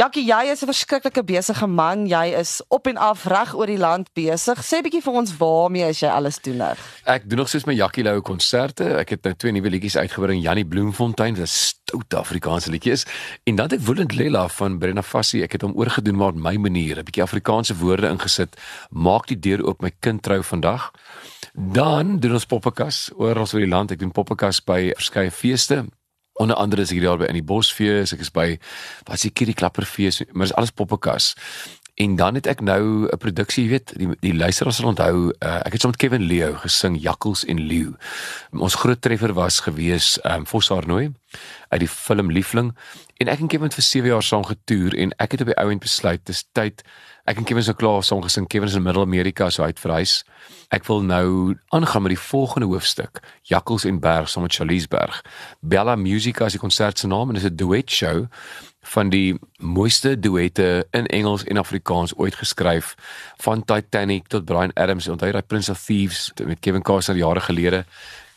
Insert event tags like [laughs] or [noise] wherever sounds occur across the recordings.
Jackie, jy is 'n verskriklike besige man. Jy is op en af reg oor die land besig. Sê bietjie vir ons waarmee is jy alles nou? Ek doen nog soos my Jackie Lou konserte. Ek het nou twee nuwe liedjies uitgebring, Jannie Bloemfontein, wat 'n stout Afrikaanse liedjie is, en dan het ek Woolend Lela van Brenna Fassie, ek het hom oorgedoen maar op my manier, 'n bietjie Afrikaanse woorde ingesit. Maak die deur oop my kind trou vandag. Dan doen ons poppekas ons oor die land. Ek doen poppekas by verskeie feeste. Onder andere is ek hier by in die Bosfees, ek is by wat is die Kitty Klapper fees, maar dis alles poppekas. En dan het ek nou 'n produksie, jy weet, die die luisteraars sal onthou, uh, ek het saam met Kevin Leo gesing Jakkels en Leeu. Ons groot treffer was gewees um, Voshaarnooi uit die film Liefling en ek en Kevin het vir 7 jaar saam getoer en ek het op die ou end besluit dis tyd ek en Kevin so klaar saam gesing Kevin is in Middel-Amerika so uit verhuis. Ek wil nou aangaan met die volgende hoofstuk Jakkels en Berg saam met Charlies Berg Bella Musica is die konsert se naam en dit is 'n duet show van die mooiste duette in Engels en Afrikaans ooit geskryf van Titanic tot Brian Adams. Onthou jy daai Prince of Thieves met Kevin Costner jare gelede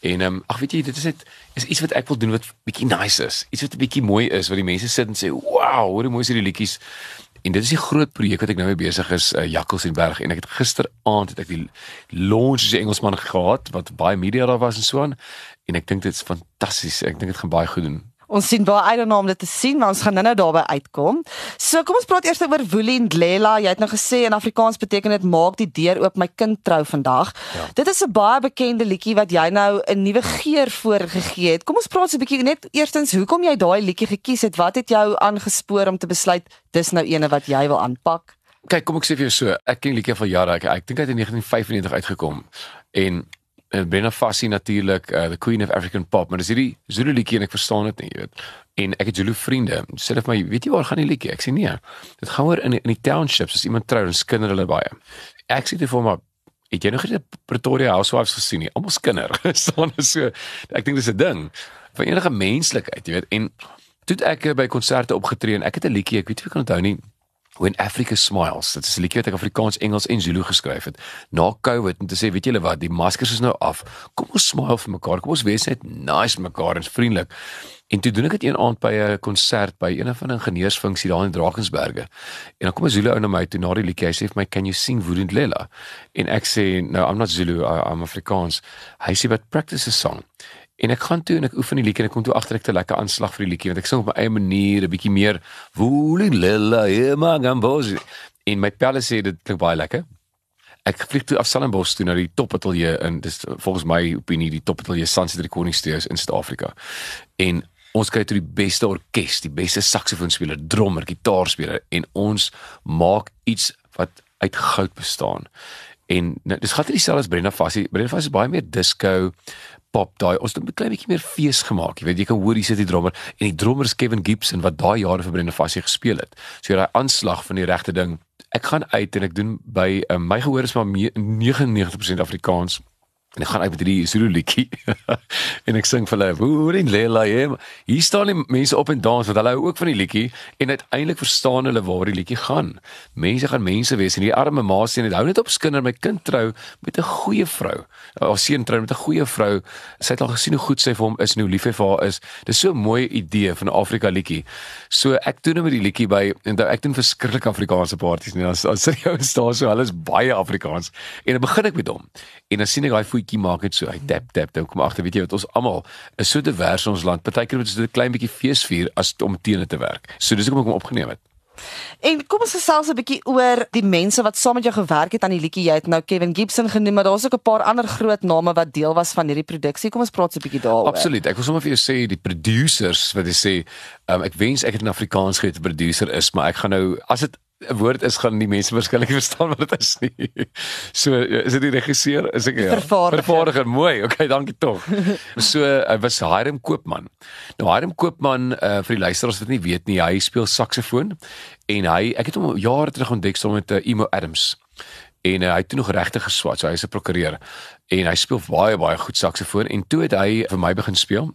En ehm um, ag weet jy dit is net is iets wat ek wil doen wat bietjie nice is. Iets wat 'n bietjie mooi is wat die mense sit en sê, "Wow, hoe mooi is hierdie liedjies." En dit is die groot projek wat ek nou mee besig is, uh, Jakkels en Berg en ek het gisteraand het ek die launch as Engelsman gehad wat baie media daar was en so aan en ek dink dit is fantasties. Ek dink dit gaan baie goed doen. Ons sien baie uit daarna om dit te sien, maar ons gaan nou-nou daarby uitkom. So kom ons praat eers oor Woelie en Lela. Jy het nou gesê in Afrikaans beteken dit maak die deur oop my kind trou vandag. Ja. Dit is 'n baie bekende liedjie wat jy nou 'n nuwe geur voorgegee het. Kom ons praat so 'n bietjie net eerstens hoekom jy daai liedjie gekies het. Wat het jou aangespoor om te besluit dis nou eene wat jy wil aanpak? Kyk, kom ek sê vir jou so, ek ken liedjie van jare. Ek, ek dink hy het in 1995 uitgekom en en eh, Brenna Fassie natuurlik uh, the queen of African pop maar dis hierdie Zulu liedjie en ek verstaan dit nie jy weet. En ek het Zulu vriende. Sê hulle vir my weet jy waar gaan die liedjie? Ek sê nee. Dit gaan oor in in die townships as iemand trou en skinder hulle baie. Ek sê dit vir my het jy nog nie Pretoria Housewives gesien nie? Almal skinder. [laughs] Staan so ek dink dis 'n ding van enige menslikheid jy weet. En toe ek by konserte opgetree en ek het 'n liedjie ek weet nie of ek kan onthou nie When Africa Smiles. Dit is 'n liedjie wat ek Afrikaans, Engels en Zulu geskryf het na COVID om te sê, weet julle wat, die maskers is nou af. Kom ons smile vir mekaar. Kom ons wees net nice mekaar en vriendelik. En toe doen ek dit een aand by 'n konsert by een van die ingenieursfunksie daar in Drakensberge. En dan kom 'n Zulu ou na my toe na die liedjie. Hy sê vir my, "Can you sing Woodland Lela?" En ek sê, "No, I'm not Zulu. I, I'm Afrikaans." Hy sê, "But practice a song." En ek gaan toe en ek oefen die liedjie en ek kom toe agter ek 'n lekker aanslag vir die liedjie want ek sing op my eie manier 'n bietjie meer woelie lilla ema gambozi in my pelle sê dit klink baie lekker. Ek vlieg toe af Stellenbosch toe na die topateljee in dis volgens my opinie die topateljee Sunset Recording Studios in Suid-Afrika. En ons kry toe die beste orkes, die beste saksofoonspeler, drummer, gitaarspeler en ons maak iets wat uit goud bestaan. En nou, dis gaan dit dieselfde as Brenda Fassie. Brenda Fassie is baie meer disco, pop daai. Ons het 'n klein bietjie meer fees gemaak. Jy weet jy kan hoor hier sit die drummer en die drummer is Kevin Gibson wat daai jare vir Brenda Fassie gespeel het. So daai aanslag van die regte ding. Ek gaan uit en ek doen by uh, my gehoor is maar 99% Afrikaans. En ek gaan uit met hierdie Zulu liedjie. [laughs] en ek sing vir hulle, "Hoe in Lela jy?" Hier staan die mense op en dans want hulle hou ook van die liedjie en uiteindelik verstaan hulle waar die liedjie gaan. Mense gaan mense wees en die arme ma sê net hou net op skinder my kind trou met 'n goeie vrou. Haar seun trou met 'n goeie vrou. Sy het al gesien hoe goed sy vir hom is en hoe lief hy vir haar is. Dis so 'n mooi idee van 'n Afrika liedjie. So ek doen nou met die liedjie by en ek doen verskriklik Afrikaanse partytjies nie. As as jy staan so alles baie Afrikaans en dan begin ek met hom. En dan sien ek daai voetjie maak dit so. Hy tap tap dan kom agter weet jy wat ons almal is so divers in ons land. Partykeer moet ons 'n klein bietjie feesvier as om teenoor te werk. So dis hoekom ek hom opgeneem het. En kom ons gesels 'n bietjie oor die mense wat saam met jou gewerk het aan die liedjie. Jy het nou Kevin Gibson genoem, maar daar's ook 'n paar ander groot name wat deel was van hierdie produksie. Kom ons praat so 'n bietjie daaroor. Absoluut. Ek wil sommer vir jou sê die producers wat jy sê, um, ek wens ek het in Afrikaans geweet 'n producer is, maar ek gaan nou as dit 'n woord is gaan die mense waarskynlik verstaan wat dit is nie. So is dit die regisseur? Is ek ja. Vervaardiger. Vervaardiger. Mooi. Okay, dankie tog. So hy was Hiram Koopman. Nou Hiram Koopman uh, vir die luisteraars wat nie weet nie, hy speel saksofoon en hy ek het hom jare terug ontdek saam met uh, Emo Adams. En uh, hy het toe nog regtig geswat, so hy is 'n prokureur en hy speel baie baie goed saksofoon en toe het hy vir my begin speel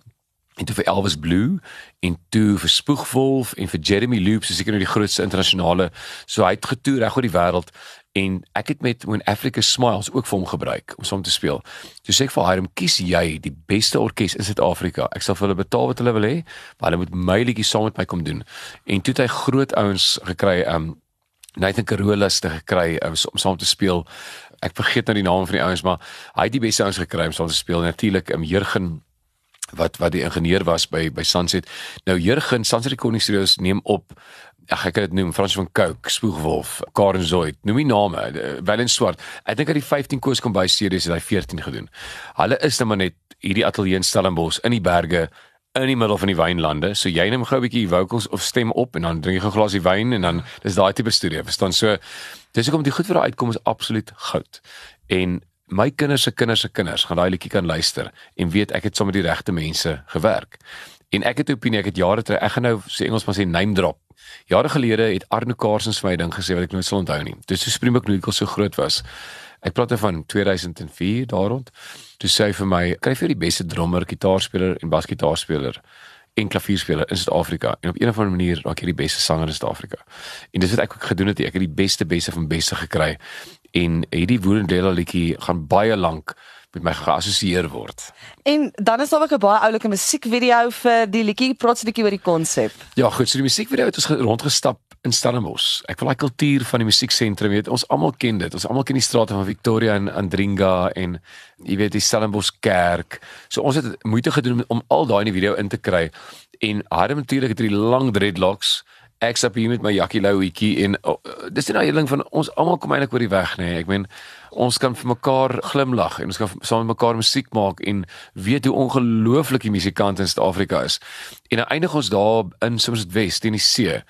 en toe vir Elvis Blue en toe vir Spoegwolf en vir Jeremy Loops, seker nou die grootste internasionale. So hy het getoer reg oor die wêreld en ek het met When Africa Smiles ook vir hom gebruik om saam te speel. Toe sê ek vir hom, "Kies jy die beste orkes in Suid-Afrika. Ek sal vir hulle betaal wat hulle wil hê, maar hulle moet my liedjie saam met my kom doen." En toe het hy groot ouens gekry, um Nathan Carolas te gekry um, om saam te speel. Ek vergeet nou die naam van die ouens, maar hy het die beste ouens gekry om saam te speel. Natuurlik, um, Jurgen wat wat die ingenieur was by by Sunset. Nou Jurgen Sunset Recording Studios neem op ag ek kan dit noem Frans van Cooke, Spoegwolf, Karen Zoid. Noem die name, Wellen Swart. Ek dink het die 15 koers kom by series het hy 14 gedoen. Hulle is net maar net hierdie ateljee in Stellenbosch in die berge in die middel van die wynlande. So jy neem gou 'n bietjie vocals of stem op en dan drink jy 'n glasie wyn en dan dis daai tipe studio. Verstaan? So dis hoekom die goed vir daai uitkom is absoluut goud. En my kinders se kinders se kinders gaan daai liedjie kan luister en weet ek het sommer die regte mense gewerk. En ek het 'n opinie, ek het jare terug, ek gaan nou sê Engels maar sê name drop. Jare gelede het Arno Karsens vir my ding gesê wat ek nooit sal onthou nie. Dis so Springbok Nickel so groot was. Ek praat van 2004 daar rond. Toe sê hy vir my, kry vir die beste drummer, gitaarspeler en basgitaarspeler en klavierspeler in Suid-Afrika en op 'n of ander manier raak jy die beste sanger in Suid-Afrika. En dis wat ek ook gedoen het, ek het die beste beste van beste gekry en hierdie Woordendeler liedjie gaan baie lank met my geassosieer word. En dan is daar ook 'n baie oulike musiekvideo vir die liedjie, praat 'n bietjie oor die konsep. Ja, goed, so die musiekvideo het ons rondgestap in Stellenbosch. Ek wil daai kultuur van die musieksentrum weet. Ons almal ken dit. Ons almal ken die strate van Victoria en Andringa en jy weet die Stellenbosch kerk. So ons het moeite gedoen om al daai in die video in te kry. En Harde natuurlik het hierdie lang dreadlocks ek sap hier met my Jackie Louetjie en oh, dis net 'n ding van ons almal kom eintlik oor die weg nê. Nee. Ek meen ons kan vir mekaar glimlag en ons kan saam met mekaar musiek maak en weet hoe ongelooflik die musikante in Suid-Afrika is. En dan eindig ons daar in soms dit Wes teen die see.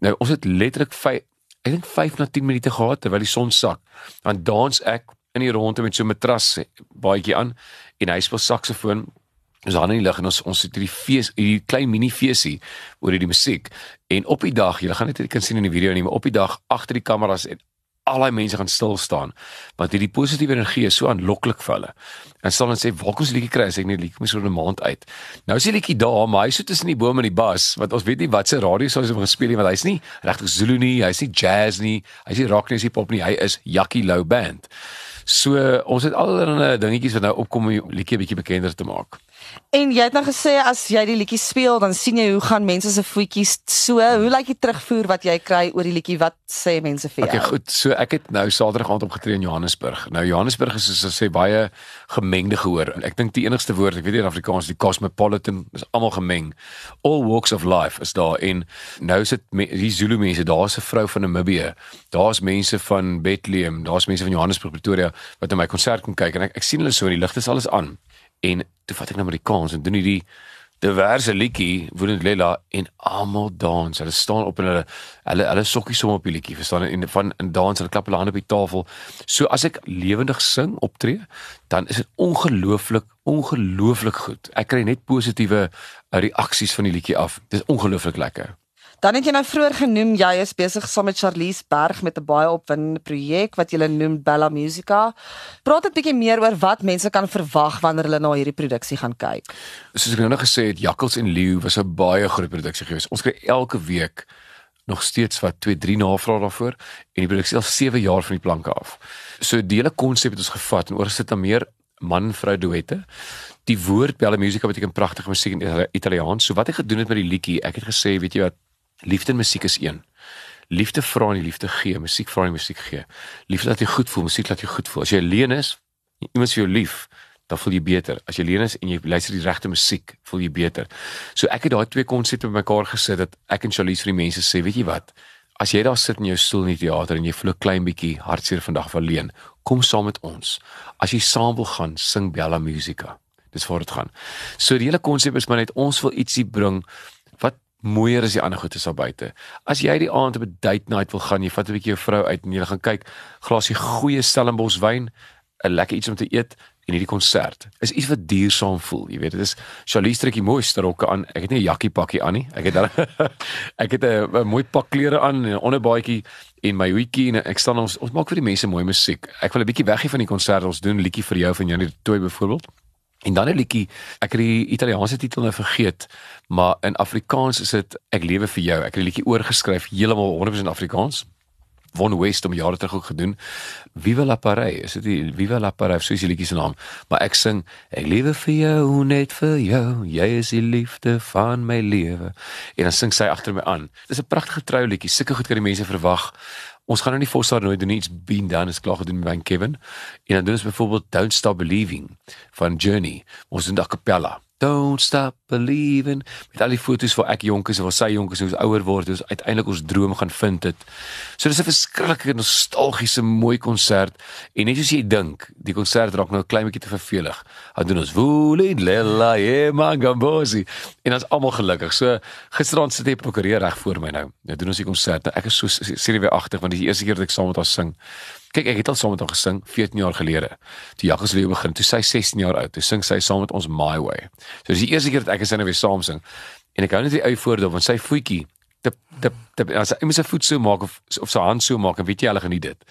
Nou ons het letterlik 5 ek dink 5 na 10 minute gehad terwyl die son sak. Dan dans ek in die ronde met so 'n matras baadjie aan en hy speel saksofoon Ons aan in die lig en ons ons het hierdie fees, hierdie klein mini feesie oor hierdie musiek. En op die dag, julle gaan net kan sien in die video nie, maar op die dag agter die kameras en al die mense gaan stil staan want hierdie positiewe energie is so aanloklik vir hulle. En sal dan sê, "Waar kom se liedjie kry?" As ek net liedjie mis oor 'n maand uit. Nou is die liedjie daar, maar hy sit tussen die bome en die bas, want ons weet nie wat se radio sou hy gespeel het want hy's nie regtig Zulu nie, hy's nie jazz nie, hy's nie rock nie, hy's nie pop nie, hy is Jackie Lou band. So ons het allerlei dingetjies wat nou opkom om die liedjie 'n bietjie bekender te maak. En jy het nou gesê as jy die liedjie speel, dan sien jy hoe gaan mense se voetjies so. Hoe lyk die terugvoer wat jy kry oor die liedjie? Wat sê mense vir jou? Okay, goed. So ek het nou Saterdag aand opgetree in Johannesburg. Nou Johannesburg is soos sê baie gemengde gehoor. Ek dink die enigste woord, ek weet nie in Afrikaans die cosmopolitan is almal gemeng. All walks of life is daar en nou sit die Zulu mense, daar's 'n vrou van Namibië. Daar's mense van Bethlehem, daar's mense van Johannesburg, Pretoria wat na my konsert kom kyk en ek ek sien hulle so in die ligte is alles aan en toe vat ek nou Amerikaans en doen hierdie diverse liedjie word Lela en almal dans. Hulle staan op en hulle hulle hulle sokkies som op die liedjie, verstaan en van in dans hulle klap hulle hande op die tafel. So as ek lewendig sing optree, dan is dit ongelooflik ongelooflik goed. Ek kry net positiewe reaksies van die liedjie af. Dit is ongelooflik lekker. Dan het jy nou vroeër genoem jy is besig saam met Charlize Berg met 'n baie opwindende projek wat jy noem Bella Musica. Praat 'n bietjie meer oor wat mense kan verwag wanneer hulle na hierdie produksie gaan kyk. Soos ek nou nog gesê het, Jakkals en Leeu was 'n baie groot produksie geweest. Ons kry elke week nog steeds wat 2 3 navrae daarvoor en die produksie al 7 jaar van die planke af. So die hele konsep het ons gevat en oorgesit na meer man-vrou duette. Die woord Bella Musica beteken pragtige musiek in Italiaans. So wat ek gedoen het met die liedjie, ek het gesê, weet jy wat, Liefde en musiek is een. Liefde vra en liefde gee, musiek vra en musiek gee. Liefde laat jou goed voel, musiek laat jou goed voel. As jy alleen is, iemand is vir jou lief, dan voel jy beter. As jy alleen is en jy luister die regte musiek, voel jy beter. So ek het daai twee konsepte bymekaar gesit dat ek en Charlize vir die mense sê, weet jy wat? As jy daar sit in jou stoel in die teater en jy voel 'n klein bietjie hartseer vandag van alleen, kom saam met ons. As jy saam wil gaan, sing Bella Musica. Dis voor dit gaan. So die hele konsep is maar net ons wil ietsie bring mooier as die ander goedes daar buite. As jy die aand op 'n date night wil gaan, jy vat 'n bietjie jou vrou uit en jy gaan kyk glasie goeie Stellenbosch wyn, 'n lekker iets om te eet en hierdie konsert. Is iets wat duursaam voel, jy weet, dit is Charlie trek die mooiste rokke aan. Ek het nie 'n jakkie pakkie aan nie. Ek het dan [laughs] ek het 'n mooi pak klere aan en 'n onderbaadjie en my hoedjie en ek staan ons ons maak vir die mense mooi musiek. Ek wil 'n bietjie weggee van die konsert. Ons doen liedjie vir jou van Janie Toy byvoorbeeld. En dan 'n liedjie, ek het die Italiaanse titel nou vergeet, maar in Afrikaans is dit Ek lewe vir jou. Ek het die liedjie oorgeskryf heeltemal 100% Afrikaans. Von West om jare terug ook gedoen. Viva la Paris, is dit die Viva la Paris, so is die liedjie se naam. Maar ek sing ek lewe vir jou net vir jou. Jy is die liefde van my lewe. En dan sing sy agter my aan. Dis 'n pragtige trouliedjie. Sulke goed kan die mense verwag. Ons gaan nou nie Fossar nooit doen iets been done is klaar gedoen met Kevin. En dan doen ons byvoorbeeld Don't Stop Believing van Journey. Ons doen da cappella. Don't stop believing met al die foto's van ek jonk is of sy jonk is hoe ons ouer word ons uiteindelik ons droom gaan vind het. So dis 'n verskriklike nostalgiese mooi konsert en net soos jy dink, die konsert raak nou 'n klein bietjie te vervelig. Dan doen ons Woolly Lella Yemangambosi en ons almal gelukkig. So gisterand sit jy prokureer reg voor my nou. Nou doen ons die konsert. Nou, ek is so senuweeagtig want dis die eerste keer dat ek saam met haar sing. Kyk, ek het al saam met haar gesing 14 jaar gelede. Toe Jaggers Leeu begin, toe sy 16 jaar oud, toe sing sy saam met ons My Way. So dis die eerste keer dat ek en sy nou weer saam sing. En ek hou net die ou voordeel want sy voetjie tip tip tip as hy met sy voet so maak of of sy hand so maak weet jy hulle geniet dit.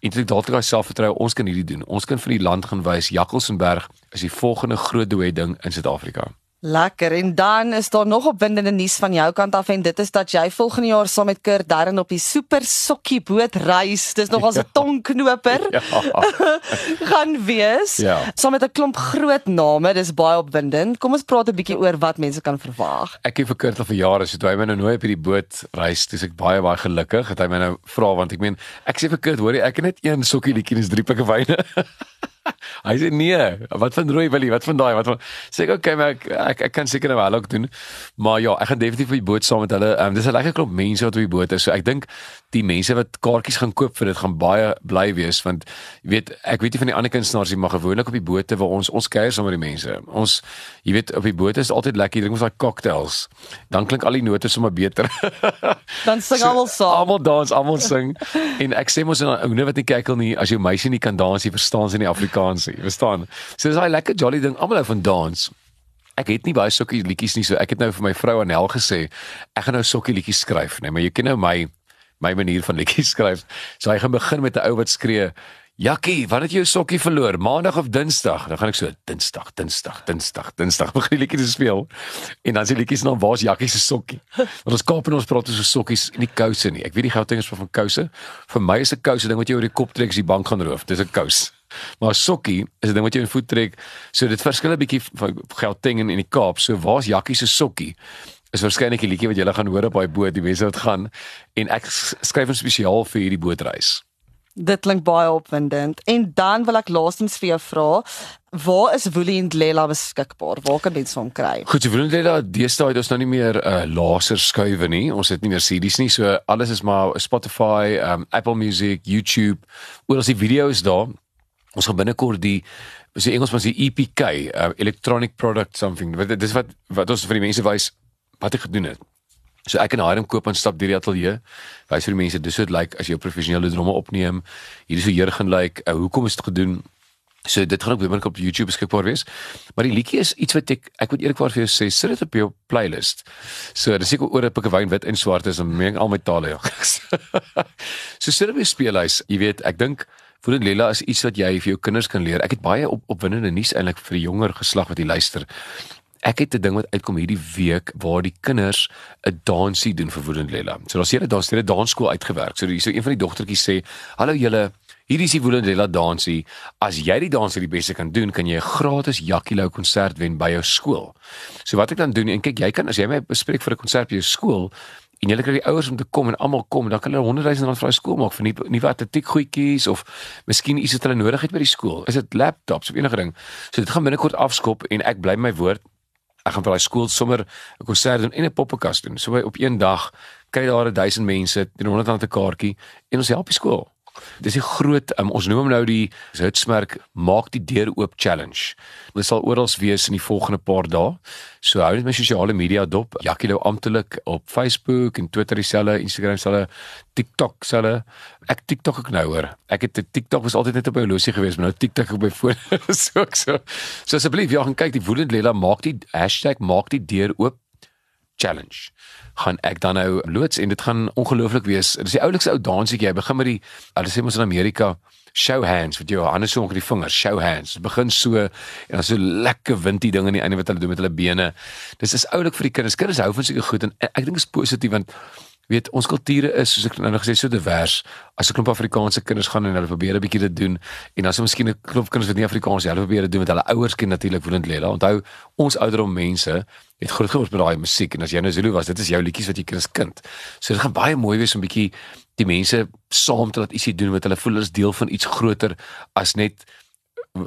En dit dalk daai selfvertroue ons kan hierdie doen. Ons kan vir die land gaan wys Jakkalsenberg is die volgende groot duet ding in Suid-Afrika. Lekker. En dan is daar nog opwindende nuus van jou kant af en dit is dat jy volgende jaar saam met Kurt Darren op die Super Sokkie boot reis. Dis nog [laughs] 'n ja. tongknoper. Ja. [laughs] gaan wees. Ja. Saam met 'n klomp groot name. Dis baie opwindend. Kom ons praat 'n bietjie oor wat mense kan verwag. Ek het vir Kurt al vir jare so toe hy my nou nooi op hierdie boot reis, dis ek baie baie gelukkig dat hy my nou vra want ek meen ek sê vir Kurt, hoor jy, ek het net een sokkie liedjie en dis drie pikke wyne. [laughs] [laughs] Hy sê nee, wat van rooi wil jy? Wat van daai? Wat van sê ek okay, maar ek ek, ek kan seker nou wel ook doen. Maar ja, ek gaan definitief op die boot saam met hulle. Um, dis 'n lekker klomp mense wat op die boot is. So ek dink die mense wat kaartjies gaan koop vir dit gaan baie bly wees want jy weet, ek weet nie van die ander kunstenaars nie, maar gewoonlik op die bote waar ons ons kuier saam met die mense. Ons jy weet op die bote is altyd lekker, drink ons daai cocktails. Dan klink al die note sommer beter. [laughs] Dan sing almal so, saam. Almal dans, almal sing. en ek sê mos nou net wat nie kyk al nie, as jou meisie nie kan dans nie, verstaan sy nie Afrikaans nie. Verstaan? So dis daai lekker jolly ding, almal hou van dans. Ek het nie baie sokkie liedjies nie, so ek het nou vir my vrou Anel gesê, ek gaan nou sokkie liedjies skryf, nee, maar jy ken nou my my manier van liedjies skryf. So hy gaan begin met 'n ou wat skree Jakkie, wanneer het jy jou sokkie verloor? Maandag of Dinsdag? Dan gaan ek so Dinsdag, Dinsdag, Dinsdag, Dinsdag [laughs] begin die liedjie te speel. En dan sê liedjies dan waar's Jakkie se sokkie? Want ons Kaap en ons praat oor sokkies en nie kouse nie. Ek weet die Gauteng is van kouse. Vir my is 'n kouse ding wat jy oor die kop trek as die bank gaan roof. Dis 'n kous. Maar sokkie is 'n ding wat jy in voet trek. So dit verskil 'n bietjie van Gauteng en in die Kaap. So waar's Jakkie se sokkie? Is waarskynlik die liedjie wat jy gaan hoor op daai boot, die mense wat gaan en ek skryf hom spesiaal vir hierdie bootreis. Dit klink baie opwindend. En dan wil ek laastens vir jou vra, waar is Woolly en Lela beskikbaar? Waar kan mense hom kry? Goed, Woolly en Lela, deesdae het ons nou nie meer 'n uh, laser skuwe nie. Ons het nie meer CD's nie, so alles is maar Spotify, um, Apple Music, YouTube. Oor as die video's daar. Ons gaan binnekort die ons sê Engels maar die EPK, uh, Electronic Product Something. Dit is wat wat ons vir die mense wys wat ek gedoen het. So ek en Hiram koop en stap deur die ateljee. Wys vir die mense dis hoe dit lyk like, as jy 'n professionele dromme opneem. Hier is hoe hier gaan lyk. Like, uh, hoekom is dit gedoen? So dit gaan ook weer op YouTube beskikbaar wees. Maar die liedjie is iets wat ek ek moet eerlikwaar vir jou sê, sit dit op jou playlist. So dis seker oor 'n pikke wyn wit en swart is en al my tale. Ja. [laughs] so sit op jou speellys. Jy weet, ek dink Voel dit Lela is iets wat jy vir jou kinders kan leer. Ek het baie op opwindende nuus eintlik vir die jonger geslag wat jy luister. Ek het 'n ding wat uitkom hierdie week waar die kinders 'n dansie doen vir Woedend Lela. So daar's hierdie daar's hierdie dansskool uitgewerk. So hierso een van die dogtertjies sê: "Hallo julle, hierdie is die Woedend Lela dansie. As jy die dansie die beste kan doen, kan jy 'n gratis Jackie Lou konsert wen by jou skool." So wat ek dan doen en kyk, jy kan as jy my bespreek vir 'n konsert by jou skool, en jy kry die ouers om te kom en almal kom, dan kan hulle 100 000 rand vir daai skool maak vir nuwe atletiek goedjies of miskien iets wat hulle nodig het by die skool. Is dit laptops of enige ding? So dit gaan binnekort afskop en ek bly my woord ek gaan vir daai skool sommer 'n konsert doen en 'n poppekas doen. So op een dag kry daar 1000 mense, 300 rand 'n kaartjie en ons help die skool. Dis 'n groot um, ons noem hom nou die Hitsmerk maak die deur oop challenge. Dit sal oral wees in die volgende paar dae. So hou net my sosiale media dop. Jackie nou amptelik op Facebook en Twitter dieselfde, Instagram dieselfde, TikTok dieselfde. Ek TikTok ek nou hoor. Ek het TikTok was altyd net op my horlosie gewees, maar nou TikTok op my foon. so so. So asseblief, ja, gaan kyk die woedend Lela maak die hashtag maak die deur oop challenge gaan ek dan nou loods en dit gaan ongelooflik wees. Dit is die oulikste ou dansietjie. Jy begin met die hulle sê mos in Amerika show hands met jou hande so onder die vingers, show hands. Dit begin so en dan so lekker windie ding aan die einde wat hulle doen met hulle bene. Dis is oulik vir die kinders. Kinders hou van sulke goed en ek dink dit is positief want weet ons kulture is soos ek nou gesê so divers. As 'n klomp Afrikaanse kinders gaan en hulle probeer 'n bietjie dit doen en dan is miskien 'n klomp kinders wat nie Afrikaans hulle probeer dit doen met hulle ouers ken natuurlik woedend lê. Onthou ons ouderdom mense het groot geword met daai musiek en as jy nou Zulu was, dit is jou liedjies wat jy ken as kind. So dit gaan baie mooi wees om 'n bietjie die mense saam te laat ietsie doen wat hulle voel is deel van iets groter as net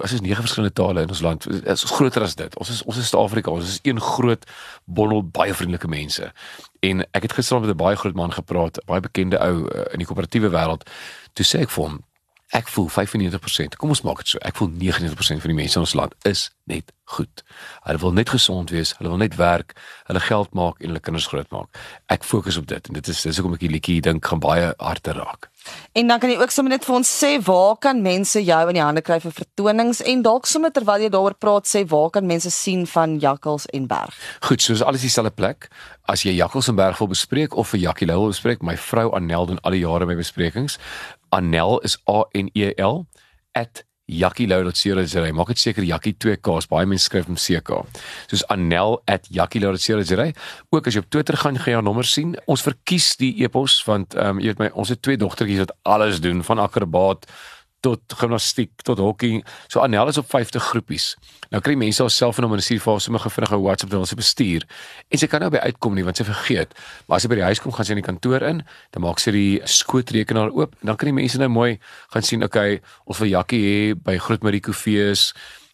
as is nege verskillende tale in ons land. Is groter as dit. Ons is ons is Suid-Afrika. Ons is een groot bondel baie vriendelike mense. En ek het gister met 'n baie groot man gepraat, baie bekende ou uh, in die koöperatiewe wêreld. Toe sê ek vir hom, ek voel 95%. Kom ons maak dit so. Ek voel 99% van die mense in ons land is net goed. Hulle wil net gesond wees, hulle wil net werk, hulle geld maak en hulle kinders grootmaak. Ek fokus op dit en dit is dis hoekom ek die liedjie dink gaan baie harte raak. En dan kan jy ook sommer net vir ons sê waar kan mense jou in die hande kry vir vertonings en dalk sommer terwyl jy daaroor praat sê waar kan mense sien van Jakkals en Berg? Goed, soos alles dieselfde plek. As jy Jakkals en Berg wil bespreek of vir Jakkie Lou wil bespreek, my vrou Anel doen al die jare my besprekings. Anel is A N E L @ jakkielouw.co.za. Maak dit seker Jakkie 2K's. Baie mense skryf hom CK. Soos anel@jakkielouw.co.za. Ook as jy op Twitter gaan, gaan jy haar nommer sien. Ons verkies die epos want ehm um, jy weet my ons het twee dogtertjies wat alles doen van akrobaat tot gimnastiek tot hokkie. So Anel is op 50 groepies. Nou kry mense alself in om in 'n stuurfase sommer vinnige WhatsApp dan sy bestuur. En sy kan nou by uitkom nie want sy vergeet. Maar as sy by die huis kom, gaan sy in die kantoor in, dan maak sy die skootrekenaar oop en dan kan die mense nou mooi gaan sien, okay, ons wil Jakkie hê by Groot Mariko fees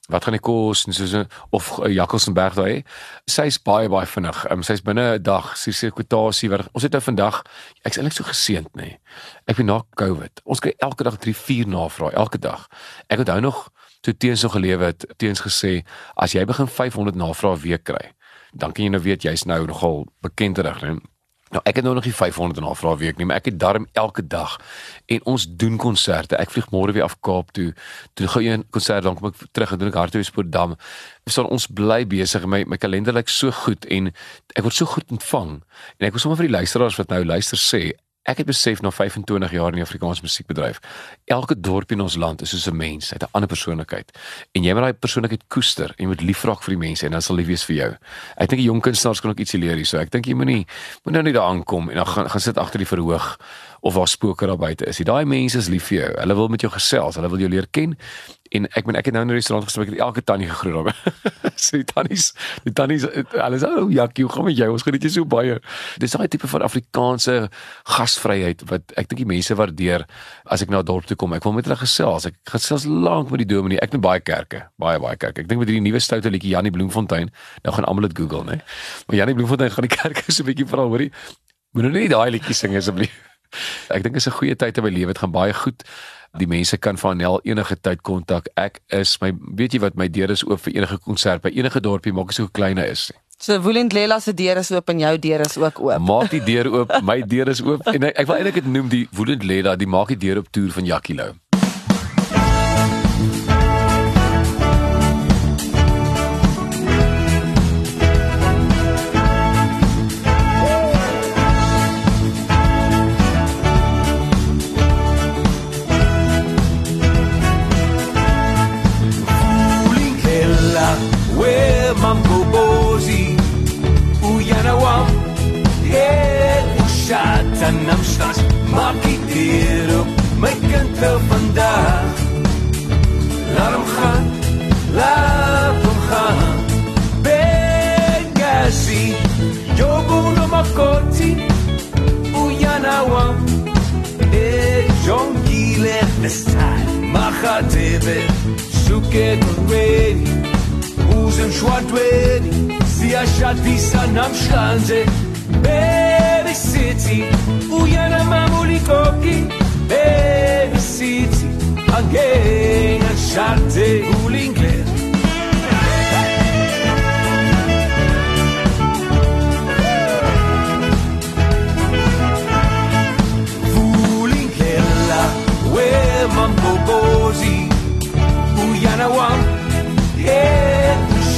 wat gaan dit kos en soos of uh, Jakkalsenberg daai. Sy's baie baie vinnig. Um, sy's binne 'n dag, sy sê kwotasie wat ons het nou vandag ek's eintlik so geseënd nê. Nee. Ek weet na COVID. Ons kry elke dag 3 4 navrae elke dag. Ek onthou nog toe teens so gelewe het, teens gesê as jy begin 500 navrae week kry, dan kan jy nou weet jy's nou nogal bekend terug nê. Nou ek het nou nog nie 500 en 'n half week nie, maar ek het darm elke dag en ons doen konserte. Ek vlieg môre weer af Kaap toe. Toe gou een konsert dan kom ek terug en doen ek Hartbeespoortdam. So ons bly besig. My my kalender lyk so goed en ek word so goed ontvang. En ek wil sommer vir die luisteraars wat nou luister sê, Ek het besef na 25 jaar in die Afrikaanse musiekbedryf, elke dorp in ons land is soos 'n mens, hy het 'n ander persoonlikheid. En jy moet daai persoonlikheid koester en jy moet lief raak vir die mense en dan sal lief wees vir jou. Ek dink die jong kunstenaars kan ook iets leer hier, so ek dink jy moenie moet nou nie daar aankom en dan gaan gaan sit agter die verhoog of waar spooke daar buite is. Daai mense is lief vir jou. Hulle wil met jou gesels, hulle wil jou leer ken en ek ben ek het nou in 'n restaurant gespreek met elke tannie gegroet daar. [laughs] so die tannies, die tannies alles ou jakkie, hoe gaan met jou? Ons geniet jou so baie. Dis daai tipe van Afrikaanse gasvryheid wat ek dink die mense waardeer as ek na 'n dorp toe kom. Ek wil met hulle gesels. Ek gesels lank met die dominee. Ek doen baie kerke, baie baie kerke. Ek dink met hierdie nuwe stoute liedjie Janie Bloemfontein, nou gaan almal dit Google, né? Maar Janie Bloemfontein gaan die [laughs] kerke so 'n bietjie vra, hoorie. Moet nou nie daai liedjie sing asseblief. Ek dink is 'n goeie tyd in my lewe. Dit gaan baie goed. Die mense kan van Nel enige tyd kontak. Ek is my weet jy wat my deur is oop vir enige konsert by enige dorpie maak so klein is. So Woolend Lela se deur is oop en jou deur is ook oop. Maak die deur oop, [laughs] my deur is oop en ek, ek wil eintlik dit noem die Woolend Lela, die maak die deur op toer van Jackie Lou. Yaşat bir sanam şlanze Baby City Uyanamam ulikoki Baby City Again Yaşarte ulingler Uyanamam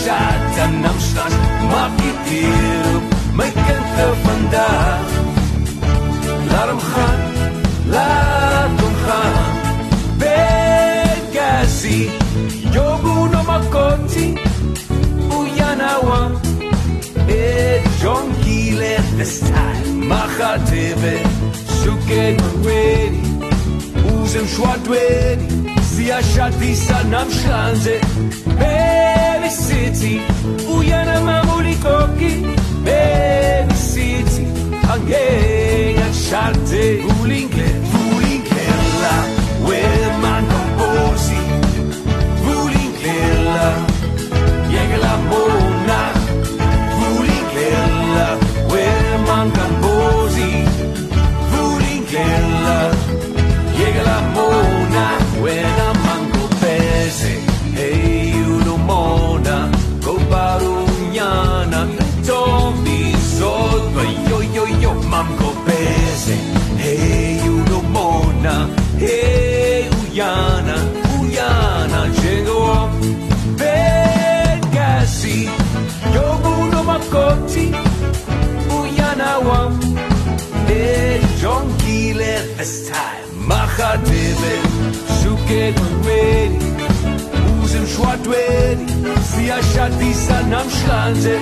deixat en noms tons Mafitiro, me encanta fandar Larm Khan, Larm Khan Begasi, Yobu no Makoti Uyanawa, et John Gile this time Makhatebe, Shuke Maweri Uzem Shwadweri, Siashati Sanam Shlanze Begasi city. Uyana mamulikoki Baby, city. Angenya sharte bulinge bulingela wemanobosi bulingela yegela mo. kegel meli uzemshwadweni siyashadisa namhlanje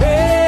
hey.